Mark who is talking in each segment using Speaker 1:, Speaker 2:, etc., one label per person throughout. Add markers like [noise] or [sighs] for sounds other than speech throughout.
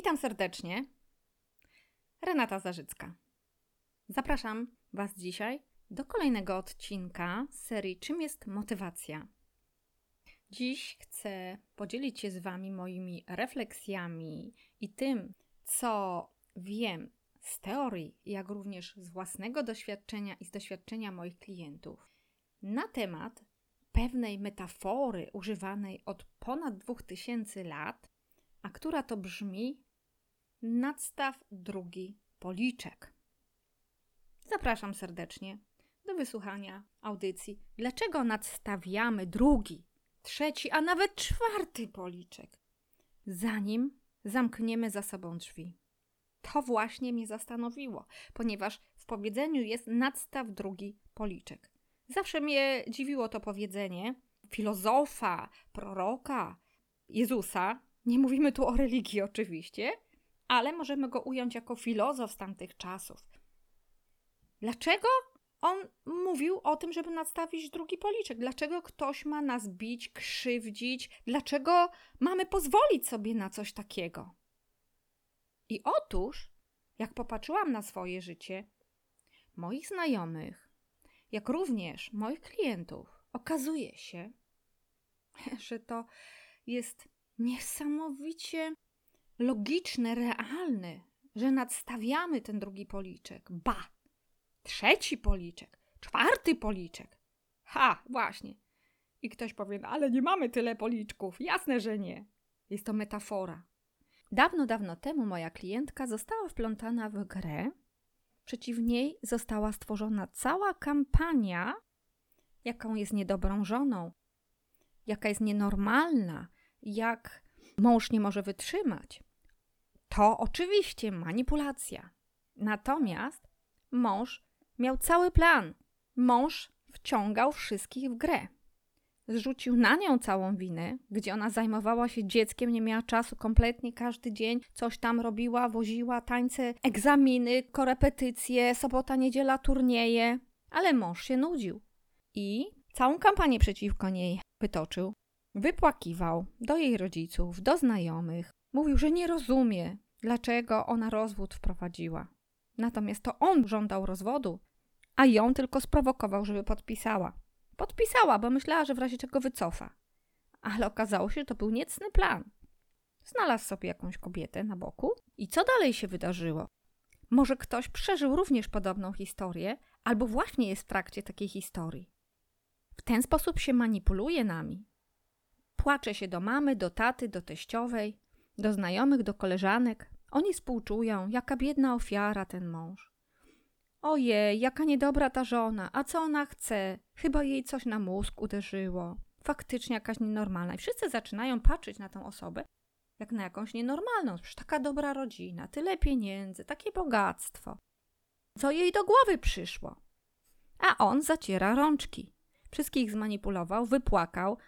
Speaker 1: Witam serdecznie. Renata Zarzycka. Zapraszam Was dzisiaj do kolejnego odcinka serii Czym jest motywacja? Dziś chcę podzielić się z Wami moimi refleksjami i tym, co wiem z teorii, jak również z własnego doświadczenia i z doświadczenia moich klientów na temat pewnej metafory używanej od ponad 2000 lat, a która to brzmi nadstaw drugi policzek. Zapraszam serdecznie do wysłuchania audycji. Dlaczego nadstawiamy drugi, trzeci, a nawet czwarty policzek, zanim zamkniemy za sobą drzwi? To właśnie mnie zastanowiło, ponieważ w powiedzeniu jest nadstaw drugi policzek. Zawsze mnie dziwiło to powiedzenie filozofa, proroka, Jezusa. Nie mówimy tu o religii oczywiście, ale możemy go ująć jako filozof z tamtych czasów. Dlaczego on mówił o tym, żeby nadstawić drugi policzek? Dlaczego ktoś ma nas bić, krzywdzić? Dlaczego mamy pozwolić sobie na coś takiego? I otóż, jak popatrzyłam na swoje życie, moich znajomych, jak również moich klientów, okazuje się, [laughs] że to jest niesamowicie logiczne, realne, że nadstawiamy ten drugi policzek. Ba! Trzeci policzek, czwarty policzek. Ha, właśnie. I ktoś powie, no, ale nie mamy tyle policzków. Jasne, że nie. Jest to metafora. Dawno, dawno temu moja klientka została wplątana w grę. Przeciw niej została stworzona cała kampania, jaką jest niedobrą żoną, jaka jest nienormalna, jak mąż nie może wytrzymać. To oczywiście manipulacja. Natomiast mąż miał cały plan. Mąż wciągał wszystkich w grę. Zrzucił na nią całą winę, gdzie ona zajmowała się dzieckiem, nie miała czasu kompletnie każdy dzień, coś tam robiła, woziła, tańce, egzaminy, korepetycje, sobota, niedziela, turnieje, ale mąż się nudził i całą kampanię przeciwko niej wytoczył. Wypłakiwał do jej rodziców, do znajomych. Mówił, że nie rozumie, dlaczego ona rozwód wprowadziła. Natomiast to on żądał rozwodu, a ją tylko sprowokował, żeby podpisała. Podpisała, bo myślała, że w razie czego wycofa. Ale okazało się, że to był niecny plan. Znalazł sobie jakąś kobietę na boku i co dalej się wydarzyło? Może ktoś przeżył również podobną historię, albo właśnie jest w trakcie takiej historii. W ten sposób się manipuluje nami. Płacze się do mamy, do taty, do teściowej, do znajomych, do koleżanek. Oni współczują, jaka biedna ofiara ten mąż. Ojej, jaka niedobra ta żona, a co ona chce? Chyba jej coś na mózg uderzyło. Faktycznie jakaś nienormalna. I wszyscy zaczynają patrzeć na tę osobę jak na jakąś nienormalną. Przecież taka dobra rodzina, tyle pieniędzy, takie bogactwo. Co jej do głowy przyszło? A on zaciera rączki. Wszystkich zmanipulował, wypłakał,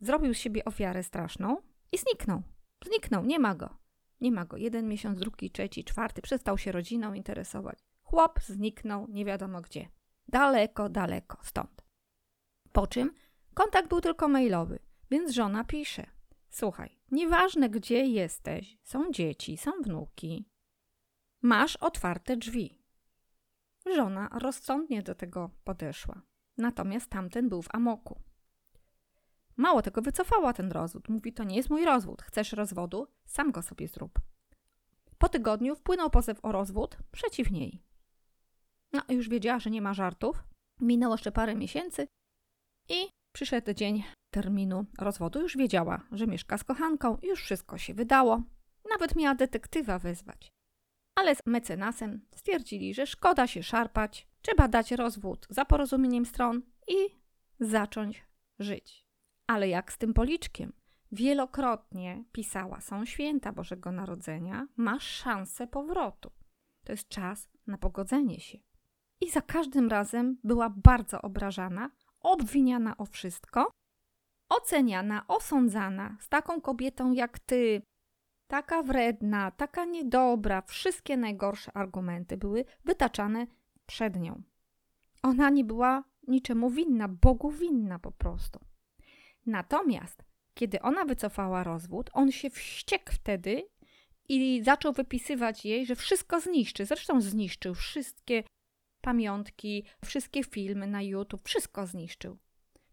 Speaker 1: zrobił z siebie ofiarę straszną i zniknął. Zniknął, nie ma go. Nie ma go. Jeden miesiąc, drugi, trzeci, czwarty. Przestał się rodziną interesować. Chłop zniknął nie wiadomo gdzie. Daleko, daleko stąd. Po czym kontakt był tylko mailowy, więc żona pisze: Słuchaj, nieważne gdzie jesteś, są dzieci, są wnuki. Masz otwarte drzwi. Żona rozsądnie do tego podeszła. Natomiast tamten był w amoku. Mało tego, wycofała ten rozwód. Mówi, to nie jest mój rozwód. Chcesz rozwodu? Sam go sobie zrób. Po tygodniu wpłynął pozew o rozwód przeciw niej. No, już wiedziała, że nie ma żartów. Minęło jeszcze parę miesięcy i przyszedł dzień terminu rozwodu. Już wiedziała, że mieszka z kochanką, już wszystko się wydało. Nawet miała detektywa wezwać. Ale z mecenasem stwierdzili, że szkoda się szarpać, trzeba dać rozwód za porozumieniem stron i zacząć żyć. Ale jak z tym policzkiem? Wielokrotnie pisała, są święta Bożego Narodzenia, masz szansę powrotu. To jest czas na pogodzenie się. I za każdym razem była bardzo obrażana, obwiniana o wszystko, oceniana, osądzana z taką kobietą jak ty, taka wredna, taka niedobra, wszystkie najgorsze argumenty były wytaczane przed nią. Ona nie była niczemu winna, Bogu winna po prostu. Natomiast kiedy ona wycofała rozwód, on się wściekł wtedy i zaczął wypisywać jej, że wszystko zniszczy. Zresztą zniszczył wszystkie pamiątki, wszystkie filmy na YouTube, wszystko zniszczył.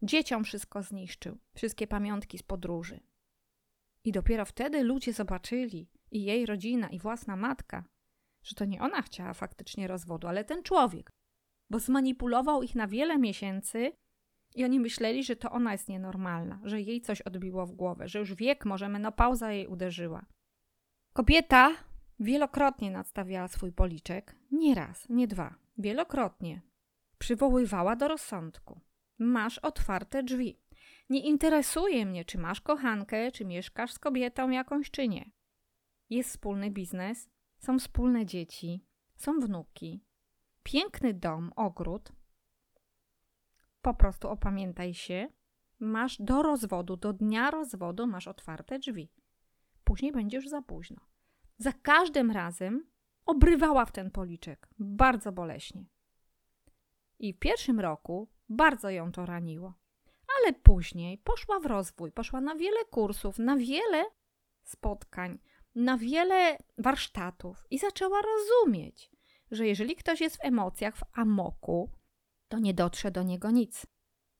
Speaker 1: Dzieciom wszystko zniszczył, wszystkie pamiątki z podróży. I dopiero wtedy ludzie zobaczyli, i jej rodzina, i własna matka, że to nie ona chciała faktycznie rozwodu, ale ten człowiek, bo zmanipulował ich na wiele miesięcy i oni myśleli, że to ona jest nienormalna, że jej coś odbiło w głowę, że już wiek, może menopauza jej uderzyła. Kobieta wielokrotnie nadstawiała swój policzek, nie raz, nie dwa, wielokrotnie. Przywoływała do rozsądku. Masz otwarte drzwi. Nie interesuje mnie, czy masz kochankę, czy mieszkasz z kobietą jakąś, czy nie. Jest wspólny biznes, są wspólne dzieci, są wnuki, piękny dom, ogród. Po prostu opamiętaj się, masz do rozwodu, do dnia rozwodu masz otwarte drzwi. Później będzie już za późno. Za każdym razem obrywała w ten policzek, bardzo boleśnie. I w pierwszym roku bardzo ją to raniło. Ale później poszła w rozwój, poszła na wiele kursów, na wiele spotkań, na wiele warsztatów i zaczęła rozumieć, że jeżeli ktoś jest w emocjach, w amoku, to nie dotrze do niego nic.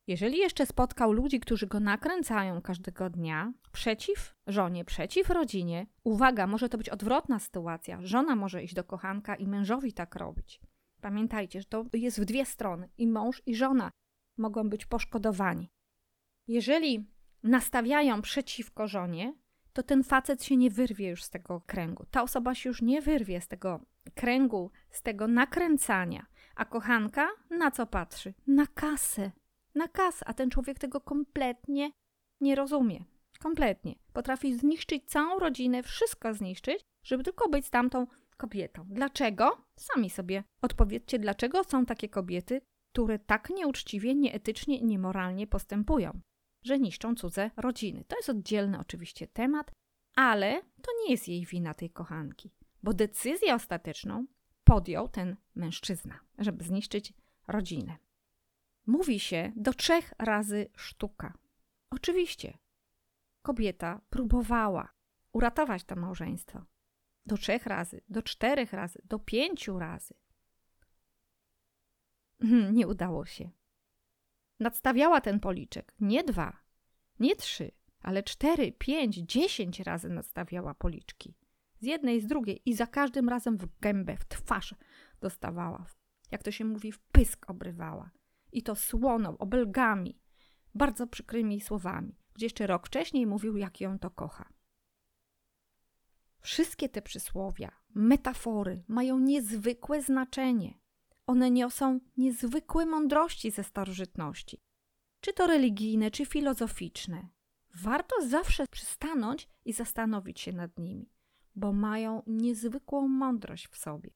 Speaker 1: Jeżeli jeszcze spotkał ludzi, którzy go nakręcają każdego dnia, przeciw żonie, przeciw rodzinie, uwaga, może to być odwrotna sytuacja. Żona może iść do kochanka i mężowi tak robić. Pamiętajcie, że to jest w dwie strony i mąż, i żona mogą być poszkodowani. Jeżeli nastawiają przeciwko żonie, to ten facet się nie wyrwie już z tego kręgu. Ta osoba się już nie wyrwie z tego kręgu, z tego nakręcania. A kochanka na co patrzy? Na kasę. Na kasę. A ten człowiek tego kompletnie nie rozumie. Kompletnie. Potrafi zniszczyć całą rodzinę, wszystko zniszczyć, żeby tylko być tamtą kobietą. Dlaczego? Sami sobie odpowiedzcie, dlaczego są takie kobiety, które tak nieuczciwie, nieetycznie i niemoralnie postępują że niszczą cudze rodziny. To jest oddzielny oczywiście temat, ale to nie jest jej wina tej kochanki, bo decyzję ostateczną podjął ten mężczyzna, żeby zniszczyć rodzinę. Mówi się do trzech razy sztuka. Oczywiście, kobieta próbowała uratować to małżeństwo. Do trzech razy, do czterech razy, do pięciu razy. Hmm, nie udało się. Nadstawiała ten policzek nie dwa, nie trzy, ale cztery, pięć, dziesięć razy nadstawiała policzki. Z jednej, z drugiej i za każdym razem w gębę, w twarz dostawała. Jak to się mówi, w pysk obrywała. I to słoną, obelgami, bardzo przykrymi słowami, gdzie jeszcze rok wcześniej mówił, jak ją to kocha. Wszystkie te przysłowia, metafory mają niezwykłe znaczenie. One niosą niezwykłe mądrości ze starożytności, czy to religijne, czy filozoficzne. Warto zawsze przystanąć i zastanowić się nad nimi, bo mają niezwykłą mądrość w sobie.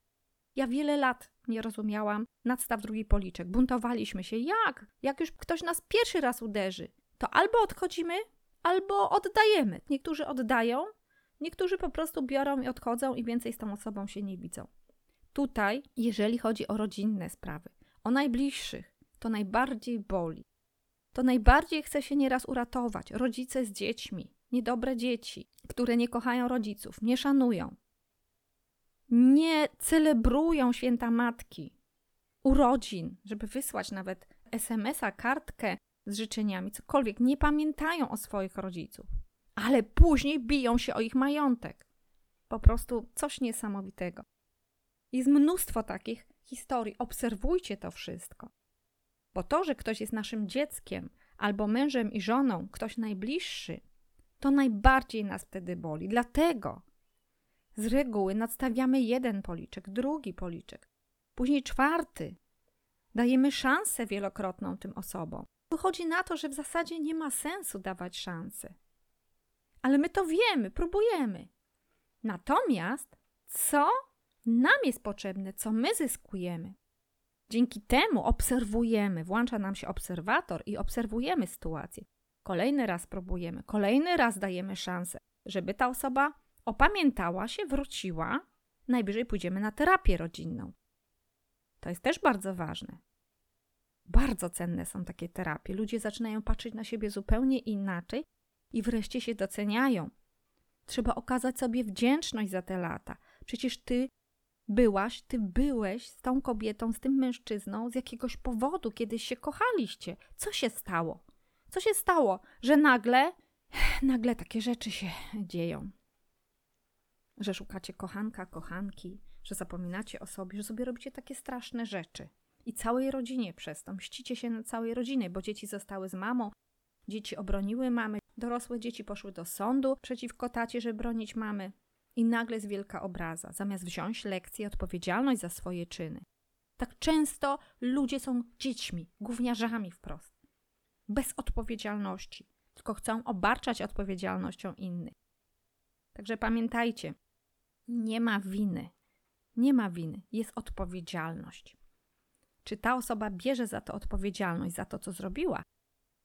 Speaker 1: Ja wiele lat nie rozumiałam nadstaw drugi policzek. Buntowaliśmy się. Jak? Jak już ktoś nas pierwszy raz uderzy, to albo odchodzimy, albo oddajemy. Niektórzy oddają, niektórzy po prostu biorą i odchodzą i więcej z tą osobą się nie widzą. Tutaj, jeżeli chodzi o rodzinne sprawy, o najbliższych, to najbardziej boli. To najbardziej chce się nieraz uratować rodzice z dziećmi, niedobre dzieci, które nie kochają rodziców, nie szanują, nie celebrują święta matki, urodzin, żeby wysłać nawet SMS-a, kartkę z życzeniami, cokolwiek, nie pamiętają o swoich rodziców, ale później biją się o ich majątek. Po prostu coś niesamowitego. Jest mnóstwo takich historii. Obserwujcie to wszystko. Bo to, że ktoś jest naszym dzieckiem, albo mężem i żoną, ktoś najbliższy, to najbardziej nas wtedy boli. Dlatego z reguły nadstawiamy jeden policzek, drugi policzek, później czwarty. Dajemy szansę wielokrotną tym osobom. Wychodzi na to, że w zasadzie nie ma sensu dawać szansy. Ale my to wiemy, próbujemy. Natomiast co nam jest potrzebne, co my zyskujemy. Dzięki temu obserwujemy, włącza nam się obserwator i obserwujemy sytuację. Kolejny raz próbujemy, kolejny raz dajemy szansę, żeby ta osoba opamiętała się, wróciła. Najwyżej pójdziemy na terapię rodzinną. To jest też bardzo ważne. Bardzo cenne są takie terapie. Ludzie zaczynają patrzeć na siebie zupełnie inaczej i wreszcie się doceniają. Trzeba okazać sobie wdzięczność za te lata. Przecież ty byłaś, ty byłeś z tą kobietą, z tym mężczyzną z jakiegoś powodu, kiedyś się kochaliście. Co się stało? Co się stało, że nagle, [sighs] nagle takie rzeczy się dzieją? Że szukacie kochanka, kochanki, że zapominacie o sobie, że sobie robicie takie straszne rzeczy. I całej rodzinie przez to. Mścicie się na całej rodzinie, bo dzieci zostały z mamą, dzieci obroniły mamy, dorosłe dzieci poszły do sądu przeciwko tacie, żeby bronić mamy. I nagle jest wielka obraza, zamiast wziąć lekcję i odpowiedzialność za swoje czyny. Tak często ludzie są dziećmi, gówniarzami wprost. Bez odpowiedzialności, tylko chcą obarczać odpowiedzialnością innych. Także pamiętajcie, nie ma winy. Nie ma winy, jest odpowiedzialność. Czy ta osoba bierze za to odpowiedzialność, za to, co zrobiła,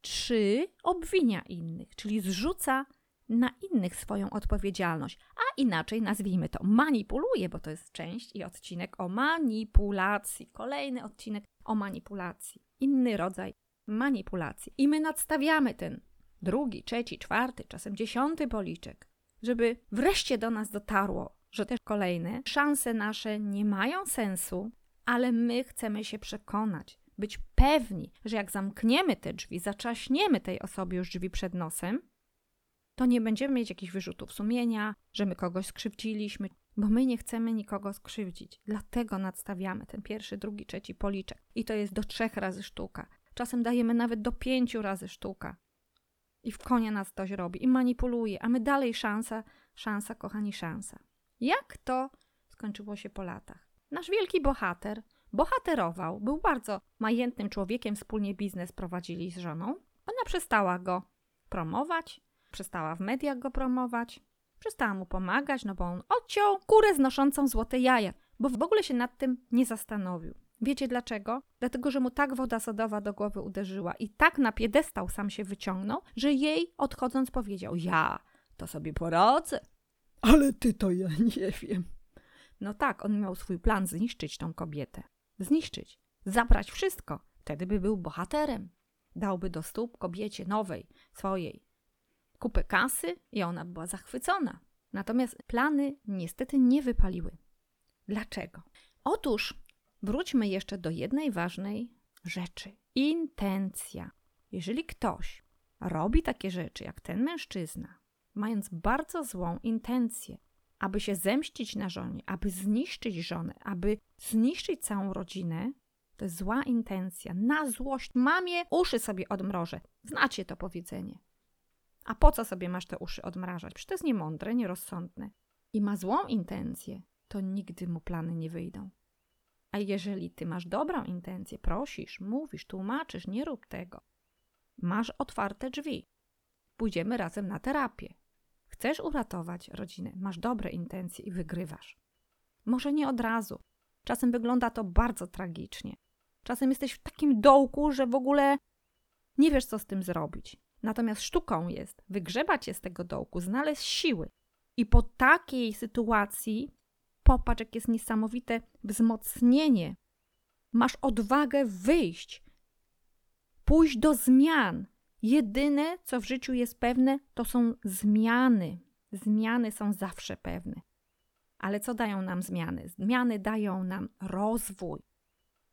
Speaker 1: czy obwinia innych, czyli zrzuca na innych swoją odpowiedzialność, a inaczej nazwijmy to manipuluje, bo to jest część i odcinek o manipulacji. Kolejny odcinek o manipulacji. Inny rodzaj manipulacji. I my nadstawiamy ten drugi, trzeci, czwarty, czasem dziesiąty policzek, żeby wreszcie do nas dotarło, że te kolejne szanse nasze nie mają sensu, ale my chcemy się przekonać, być pewni, że jak zamkniemy te drzwi, zaczaśniemy tej osobie już drzwi przed nosem, to nie będziemy mieć jakichś wyrzutów sumienia, że my kogoś skrzywdziliśmy, bo my nie chcemy nikogo skrzywdzić. Dlatego nadstawiamy ten pierwszy, drugi, trzeci policzek. I to jest do trzech razy sztuka. Czasem dajemy nawet do pięciu razy sztuka. I w konia nas ktoś robi i manipuluje, a my dalej szansa, szansa, kochani, szansa. Jak to skończyło się po latach? Nasz wielki bohater bohaterował, był bardzo majętnym człowiekiem, wspólnie biznes prowadzili z żoną. Ona przestała go promować, przestała w mediach go promować, przestała mu pomagać, no bo on odciął kurę znoszącą złote jaja, bo w ogóle się nad tym nie zastanowił. Wiecie dlaczego? Dlatego, że mu tak woda sodowa do głowy uderzyła i tak na piedestał sam się wyciągnął, że jej odchodząc powiedział: Ja to sobie poradzę. Ale ty to ja nie wiem. No tak, on miał swój plan zniszczyć tą kobietę. Zniszczyć, zabrać wszystko. Wtedy by był bohaterem. Dałby do stóp kobiecie nowej, swojej, kupę kasy i ona była zachwycona. Natomiast plany niestety nie wypaliły. Dlaczego? Otóż wróćmy jeszcze do jednej ważnej rzeczy: intencja. Jeżeli ktoś robi takie rzeczy jak ten mężczyzna, mając bardzo złą intencję, aby się zemścić na żonie, aby zniszczyć żonę, aby zniszczyć całą rodzinę, to jest zła intencja. Na złość mamie uszy sobie odmrożę. Znacie to powiedzenie. A po co sobie masz te uszy odmrażać? Przecież to jest niemądre, nierozsądne. I ma złą intencję, to nigdy mu plany nie wyjdą. A jeżeli ty masz dobrą intencję, prosisz, mówisz, tłumaczysz, nie rób tego. Masz otwarte drzwi. Pójdziemy razem na terapię. Chcesz uratować rodzinę, masz dobre intencje i wygrywasz. Może nie od razu. Czasem wygląda to bardzo tragicznie. Czasem jesteś w takim dołku, że w ogóle nie wiesz, co z tym zrobić. Natomiast sztuką jest wygrzebać je z tego dołku, znaleźć siły. I po takiej sytuacji popatrz, jak jest niesamowite wzmocnienie. Masz odwagę wyjść, pójść do zmian. Jedyne, co w życiu jest pewne, to są zmiany. Zmiany są zawsze pewne. Ale co dają nam zmiany? Zmiany dają nam rozwój.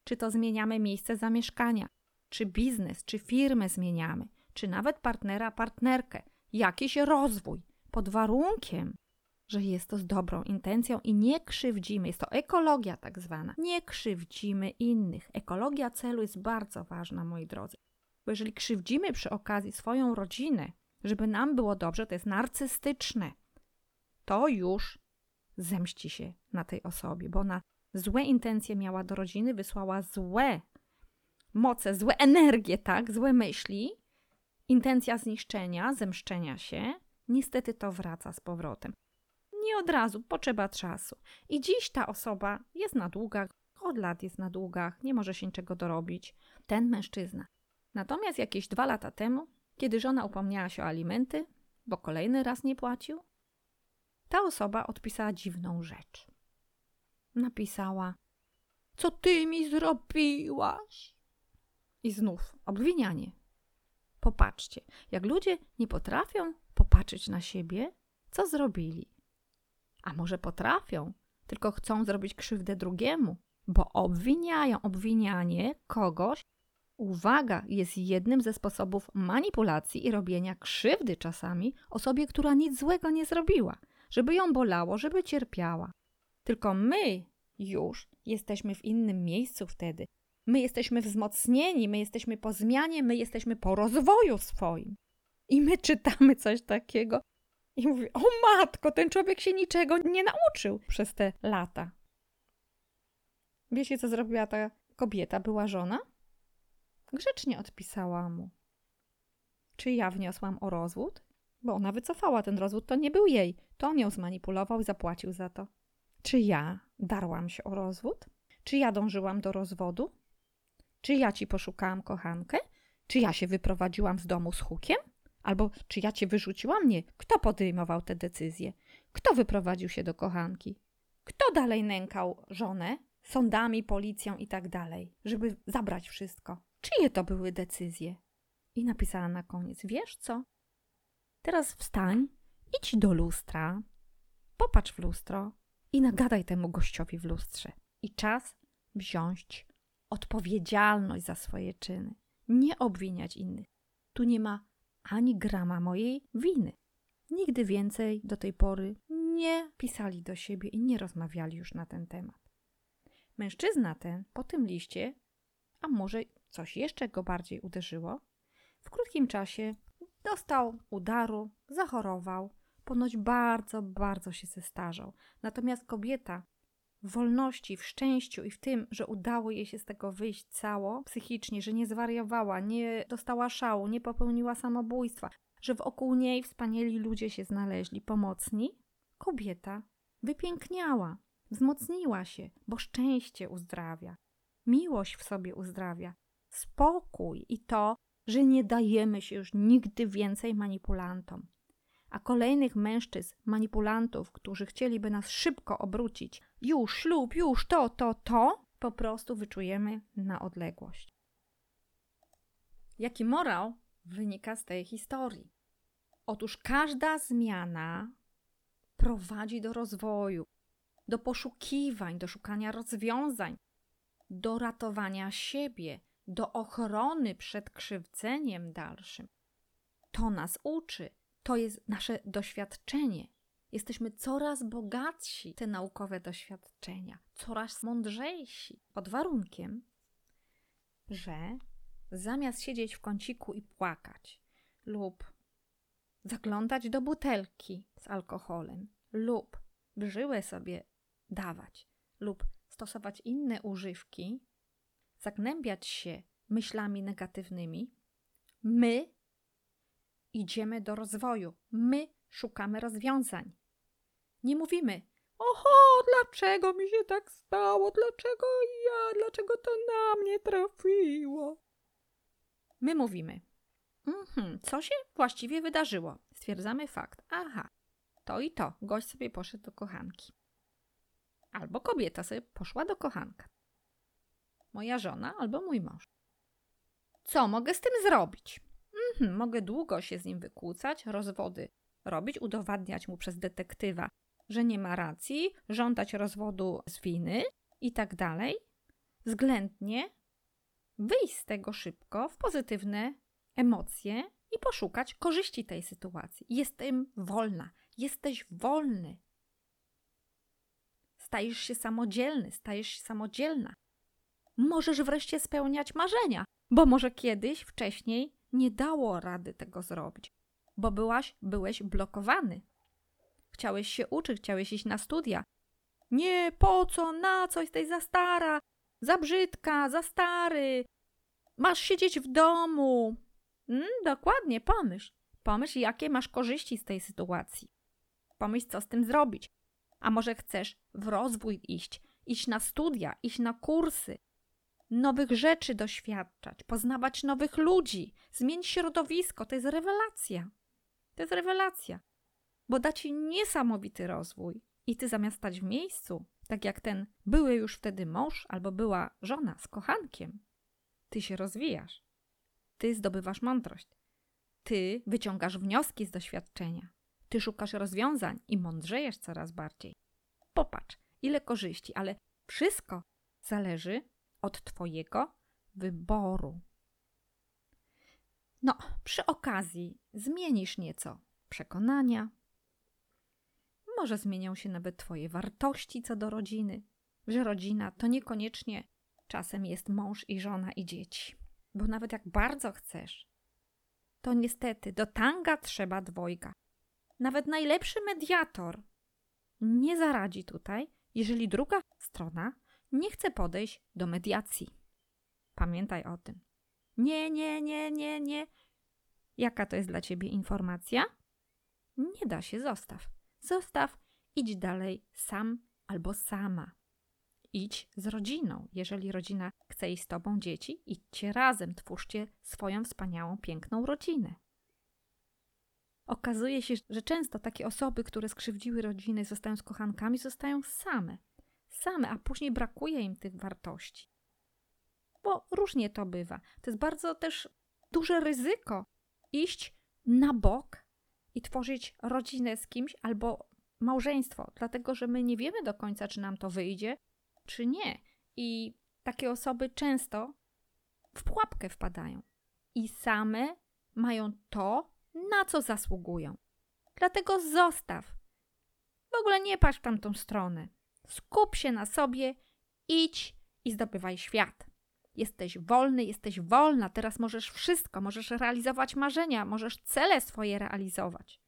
Speaker 1: Czy to zmieniamy miejsce zamieszkania, czy biznes, czy firmę zmieniamy czy nawet partnera, partnerkę, jakiś rozwój, pod warunkiem, że jest to z dobrą intencją i nie krzywdzimy. Jest to ekologia tak zwana. Nie krzywdzimy innych. Ekologia celu jest bardzo ważna, moi drodzy. Bo jeżeli krzywdzimy przy okazji swoją rodzinę, żeby nam było dobrze, to jest narcystyczne. To już zemści się na tej osobie, bo ona złe intencje miała do rodziny, wysłała złe moce, złe energie, tak, złe myśli intencja zniszczenia, zemszczenia się, niestety to wraca z powrotem. Nie od razu, potrzeba czasu. I dziś ta osoba jest na długach, od lat jest na długach, nie może się niczego dorobić. Ten mężczyzna. Natomiast jakieś dwa lata temu, kiedy żona upomniała się o alimenty, bo kolejny raz nie płacił, ta osoba odpisała dziwną rzecz. Napisała: Co ty mi zrobiłaś? I znów obwinianie. Popatrzcie, jak ludzie nie potrafią popatrzeć na siebie, co zrobili. A może potrafią, tylko chcą zrobić krzywdę drugiemu, bo obwiniają. Obwinianie kogoś, uwaga, jest jednym ze sposobów manipulacji i robienia krzywdy czasami osobie, która nic złego nie zrobiła, żeby ją bolało, żeby cierpiała. Tylko my już jesteśmy w innym miejscu wtedy. My jesteśmy wzmocnieni, my jesteśmy po zmianie, my jesteśmy po rozwoju swoim. I my czytamy coś takiego i mówię: O matko, ten człowiek się niczego nie nauczył przez te lata. Wiecie, co zrobiła ta kobieta? Była żona? Grzecznie odpisała mu. Czy ja wniosłam o rozwód? Bo ona wycofała ten rozwód, to nie był jej. To on ją zmanipulował i zapłacił za to. Czy ja darłam się o rozwód? Czy ja dążyłam do rozwodu? Czy ja ci poszukałam kochankę? Czy ja się wyprowadziłam z domu z hukiem? Albo czy ja cię wyrzuciłam? Nie. Kto podejmował te decyzje? Kto wyprowadził się do kochanki? Kto dalej nękał żonę? Sądami, policją i tak dalej, żeby zabrać wszystko. Czyje to były decyzje? I napisała na koniec: Wiesz co? Teraz wstań, idź do lustra, popatrz w lustro i nagadaj temu gościowi w lustrze. I czas wziąć odpowiedzialność za swoje czyny, nie obwiniać innych. Tu nie ma ani grama mojej winy. Nigdy więcej do tej pory nie pisali do siebie i nie rozmawiali już na ten temat. Mężczyzna ten po tym liście, a może coś jeszcze go bardziej uderzyło, w krótkim czasie dostał udaru, zachorował, ponoć bardzo, bardzo się zestarzał. Natomiast kobieta w wolności, w szczęściu i w tym, że udało jej się z tego wyjść cało psychicznie, że nie zwariowała, nie dostała szału, nie popełniła samobójstwa, że wokół niej wspaniali ludzie się znaleźli, pomocni, kobieta wypiękniała, wzmocniła się, bo szczęście uzdrawia, miłość w sobie uzdrawia, spokój i to, że nie dajemy się już nigdy więcej manipulantom. A kolejnych mężczyzn, manipulantów, którzy chcieliby nas szybko obrócić, już ślub, już to, to, to, po prostu wyczujemy na odległość. Jaki morał wynika z tej historii? Otóż każda zmiana prowadzi do rozwoju, do poszukiwań, do szukania rozwiązań, do ratowania siebie, do ochrony przed krzywdzeniem dalszym. To nas uczy, to jest nasze doświadczenie. Jesteśmy coraz bogatsi te naukowe doświadczenia, coraz mądrzejsi, pod warunkiem, że zamiast siedzieć w kąciku i płakać, lub zaglądać do butelki z alkoholem, lub brzyłę sobie dawać, lub stosować inne używki, zagnębiać się myślami negatywnymi, my idziemy do rozwoju, my szukamy rozwiązań. Nie mówimy, oho, dlaczego mi się tak stało, dlaczego ja, dlaczego to na mnie trafiło. My mówimy, mhm, co się właściwie wydarzyło? Stwierdzamy fakt, aha, to i to, gość sobie poszedł do kochanki. Albo kobieta sobie poszła do kochanka. Moja żona albo mój mąż. Co mogę z tym zrobić? Mhm, mogę długo się z nim wykłócać, rozwody robić, udowadniać mu przez detektywa, że nie ma racji, żądać rozwodu z winy i tak dalej. Względnie wyjść z tego szybko w pozytywne emocje i poszukać korzyści tej sytuacji. Jestem wolna, jesteś wolny. Stajesz się samodzielny, stajesz się samodzielna. Możesz wreszcie spełniać marzenia, bo może kiedyś, wcześniej nie dało rady tego zrobić, bo byłaś, byłeś blokowany. Chciałeś się uczyć, chciałeś iść na studia. Nie, po co, na co, jesteś za stara, za brzydka, za stary. Masz siedzieć w domu. Mm, dokładnie, pomyśl. Pomyśl, jakie masz korzyści z tej sytuacji. Pomyśl, co z tym zrobić. A może chcesz w rozwój iść, iść na studia, iść na kursy, nowych rzeczy doświadczać, poznawać nowych ludzi, zmienić środowisko. To jest rewelacja. To jest rewelacja, bo da ci niesamowity rozwój. I ty zamiast stać w miejscu, tak jak ten były już wtedy mąż albo była żona z kochankiem, ty się rozwijasz. Ty zdobywasz mądrość. Ty wyciągasz wnioski z doświadczenia. Ty szukasz rozwiązań i mądrzejesz coraz bardziej. Popatrz, ile korzyści, ale wszystko zależy od Twojego wyboru. No, przy okazji zmienisz nieco przekonania. Może zmienią się nawet Twoje wartości co do rodziny, że rodzina to niekoniecznie czasem jest mąż i żona i dzieci. Bo nawet jak bardzo chcesz, to niestety do tanga trzeba dwojga. Nawet najlepszy mediator nie zaradzi tutaj, jeżeli druga strona nie chce podejść do mediacji. Pamiętaj o tym. Nie, nie, nie, nie, nie. Jaka to jest dla ciebie informacja? Nie da się, zostaw. Zostaw, idź dalej sam albo sama. Idź z rodziną. Jeżeli rodzina chce iść z tobą, dzieci, idźcie razem, twórzcie swoją wspaniałą, piękną rodzinę. Okazuje się, że często takie osoby, które skrzywdziły rodziny, zostają z kochankami, zostają same. Same, a później brakuje im tych wartości. Bo różnie to bywa. To jest bardzo też duże ryzyko iść na bok i tworzyć rodzinę z kimś albo małżeństwo, dlatego że my nie wiemy do końca, czy nam to wyjdzie, czy nie. I takie osoby często w pułapkę wpadają i same mają to, na co zasługują. Dlatego zostaw. W ogóle nie patrz w tamtą stronę. Skup się na sobie, idź i zdobywaj świat. Jesteś wolny, jesteś wolna, teraz możesz wszystko, możesz realizować marzenia, możesz cele swoje realizować.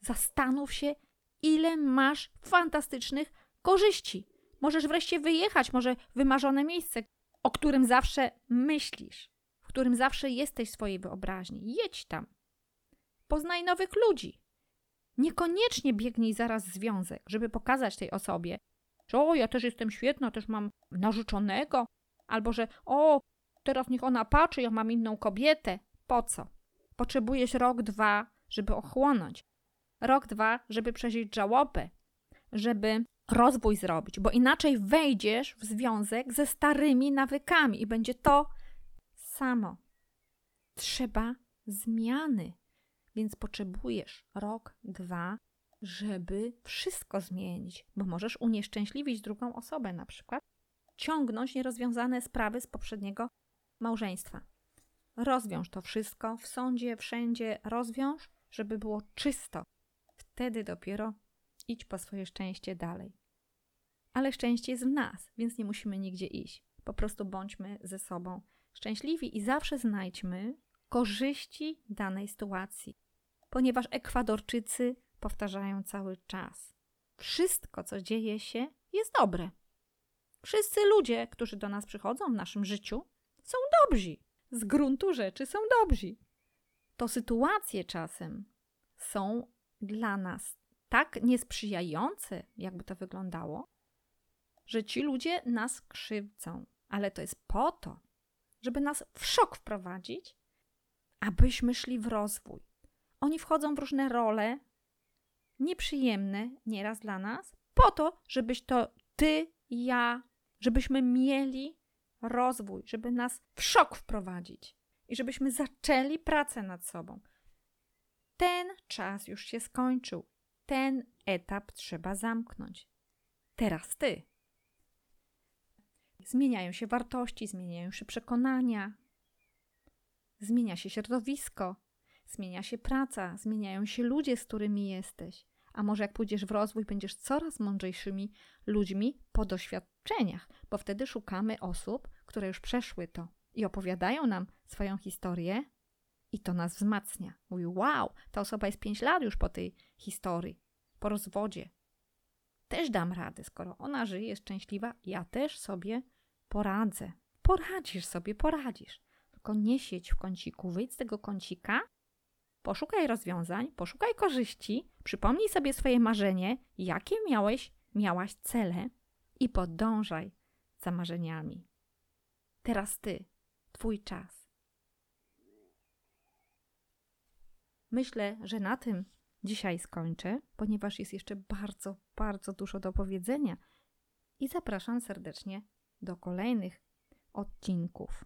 Speaker 1: Zastanów się, ile masz fantastycznych korzyści. Możesz wreszcie wyjechać, może wymarzone miejsce, o którym zawsze myślisz, w którym zawsze jesteś w swojej wyobraźni. Jedź tam. Poznaj nowych ludzi. Niekoniecznie biegnij zaraz związek, żeby pokazać tej osobie, że o, ja też jestem świetna, też mam narzeczonego, albo że o, teraz niech ona patrzy, ja mam inną kobietę. Po co? Potrzebujesz rok, dwa, żeby ochłonąć. Rok, dwa, żeby przeżyć żałobę, żeby rozwój zrobić, bo inaczej wejdziesz w związek ze starymi nawykami i będzie to samo. Trzeba zmiany, więc potrzebujesz rok, dwa, żeby wszystko zmienić, bo możesz unieszczęśliwić drugą osobę na przykład, ciągnąć nierozwiązane sprawy z poprzedniego małżeństwa. Rozwiąż to wszystko w sądzie, wszędzie, rozwiąż, żeby było czysto. Wtedy dopiero idź po swoje szczęście dalej. Ale szczęście jest w nas, więc nie musimy nigdzie iść. Po prostu bądźmy ze sobą szczęśliwi i zawsze znajdźmy korzyści danej sytuacji, ponieważ Ekwadorczycy powtarzają cały czas: wszystko, co dzieje się, jest dobre. Wszyscy ludzie, którzy do nas przychodzą w naszym życiu, są dobrzy. Z gruntu rzeczy są dobrzy. To sytuacje czasem są dla nas tak niesprzyjające, jakby to wyglądało, że ci ludzie nas krzywdzą. Ale to jest po to, żeby nas w szok wprowadzić, abyśmy szli w rozwój. Oni wchodzą w różne role, nieprzyjemne nieraz dla nas, po to, żebyś to ty, ja, żebyśmy mieli rozwój, żeby nas w szok wprowadzić i żebyśmy zaczęli pracę nad sobą. Ten czas już się skończył. Ten etap trzeba zamknąć. Teraz ty. Zmieniają się wartości, zmieniają się przekonania, zmienia się środowisko, zmienia się praca, zmieniają się ludzie, z którymi jesteś. A może jak pójdziesz w rozwój, będziesz coraz mądrzejszymi ludźmi po doświadczeniach, bo wtedy szukamy osób, które już przeszły to i opowiadają nam swoją historię, i to nas wzmacnia. Mówi, wow, ta osoba jest 5 lat już po tej historii, po rozwodzie. Też dam radę, skoro ona żyje, jest szczęśliwa, ja też sobie poradzę. Poradzisz sobie, poradzisz. Tylko nie siedź w kąciku, wyjdź z tego kącika, poszukaj rozwiązań, poszukaj korzyści, przypomnij sobie swoje marzenie, jakie miałeś, miałaś cele i podążaj za marzeniami. Teraz ty, twój czas. Myślę, że na tym dzisiaj skończę, ponieważ jest jeszcze bardzo, bardzo dużo do powiedzenia i zapraszam serdecznie do kolejnych odcinków.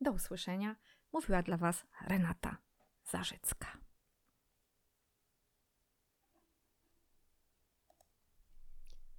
Speaker 1: Do usłyszenia. Mówiła dla Was Renata Zarzycka.